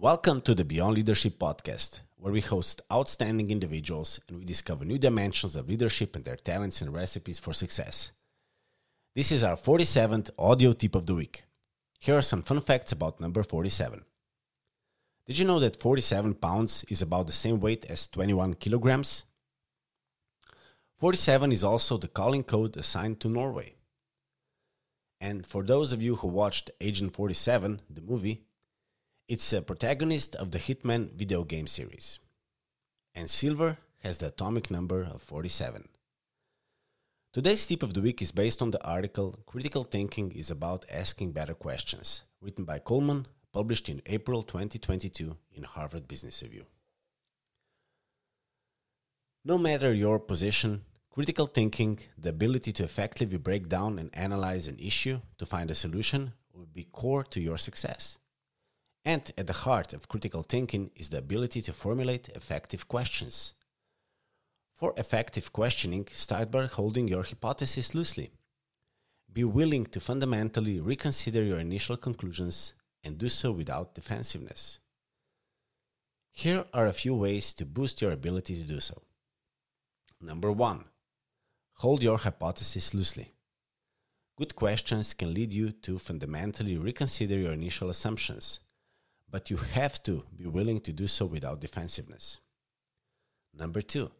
Welcome to the Beyond Leadership podcast, where we host outstanding individuals and we discover new dimensions of leadership and their talents and recipes for success. This is our 47th audio tip of the week. Here are some fun facts about number 47. Did you know that 47 pounds is about the same weight as 21 kilograms? 47 is also the calling code assigned to Norway. And for those of you who watched Agent 47, the movie, it's a protagonist of the Hitman video game series. And silver has the atomic number of 47. Today's tip of the week is based on the article Critical Thinking is About Asking Better Questions, written by Coleman, published in April 2022 in Harvard Business Review. No matter your position, critical thinking, the ability to effectively break down and analyze an issue to find a solution, will be core to your success. And at the heart of critical thinking is the ability to formulate effective questions. For effective questioning, start by holding your hypothesis loosely. Be willing to fundamentally reconsider your initial conclusions and do so without defensiveness. Here are a few ways to boost your ability to do so. Number one, hold your hypothesis loosely. Good questions can lead you to fundamentally reconsider your initial assumptions but you have to be willing to do so without defensiveness. Number two,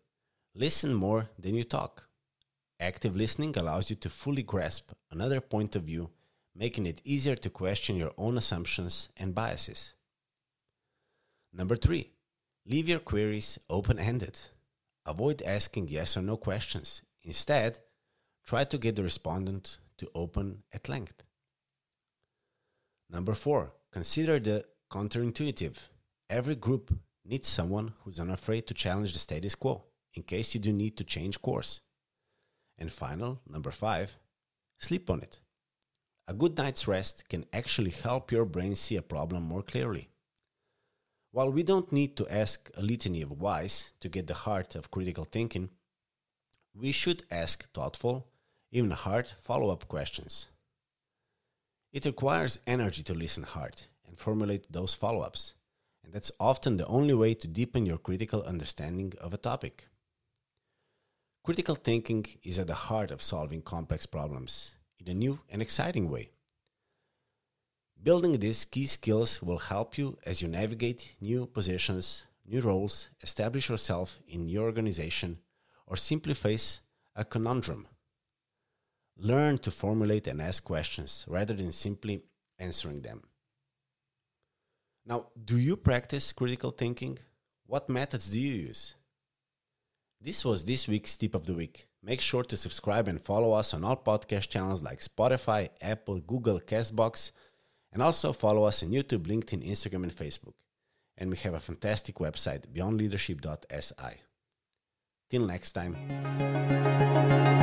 listen more than you talk. Active listening allows you to fully grasp another point of view, making it easier to question your own assumptions and biases. Number three, leave your queries open ended. Avoid asking yes or no questions. Instead, try to get the respondent to open at length. Number four, consider the counterintuitive. Every group needs someone who's unafraid to challenge the status quo in case you do need to change course. And final, number five, sleep on it. A good night's rest can actually help your brain see a problem more clearly. While we don't need to ask a litany of whys to get the heart of critical thinking, we should ask thoughtful, even hard follow up questions. It requires energy to listen hard formulate those follow ups. And that's often the only way to deepen your critical understanding of a topic. Critical thinking is at the heart of solving complex problems in a new and exciting way. Building these key skills will help you as you navigate new positions, new roles, establish yourself in your organization, or simply face a conundrum. Learn to formulate and ask questions rather than simply answering them. Now, do you practice critical thinking? What methods do you use? This was this week's tip of the week. Make sure to subscribe and follow us on all podcast channels like Spotify, Apple, Google, Castbox, and also follow us on YouTube, LinkedIn, Instagram, and Facebook. And we have a fantastic website, beyondleadership.si. Till next time.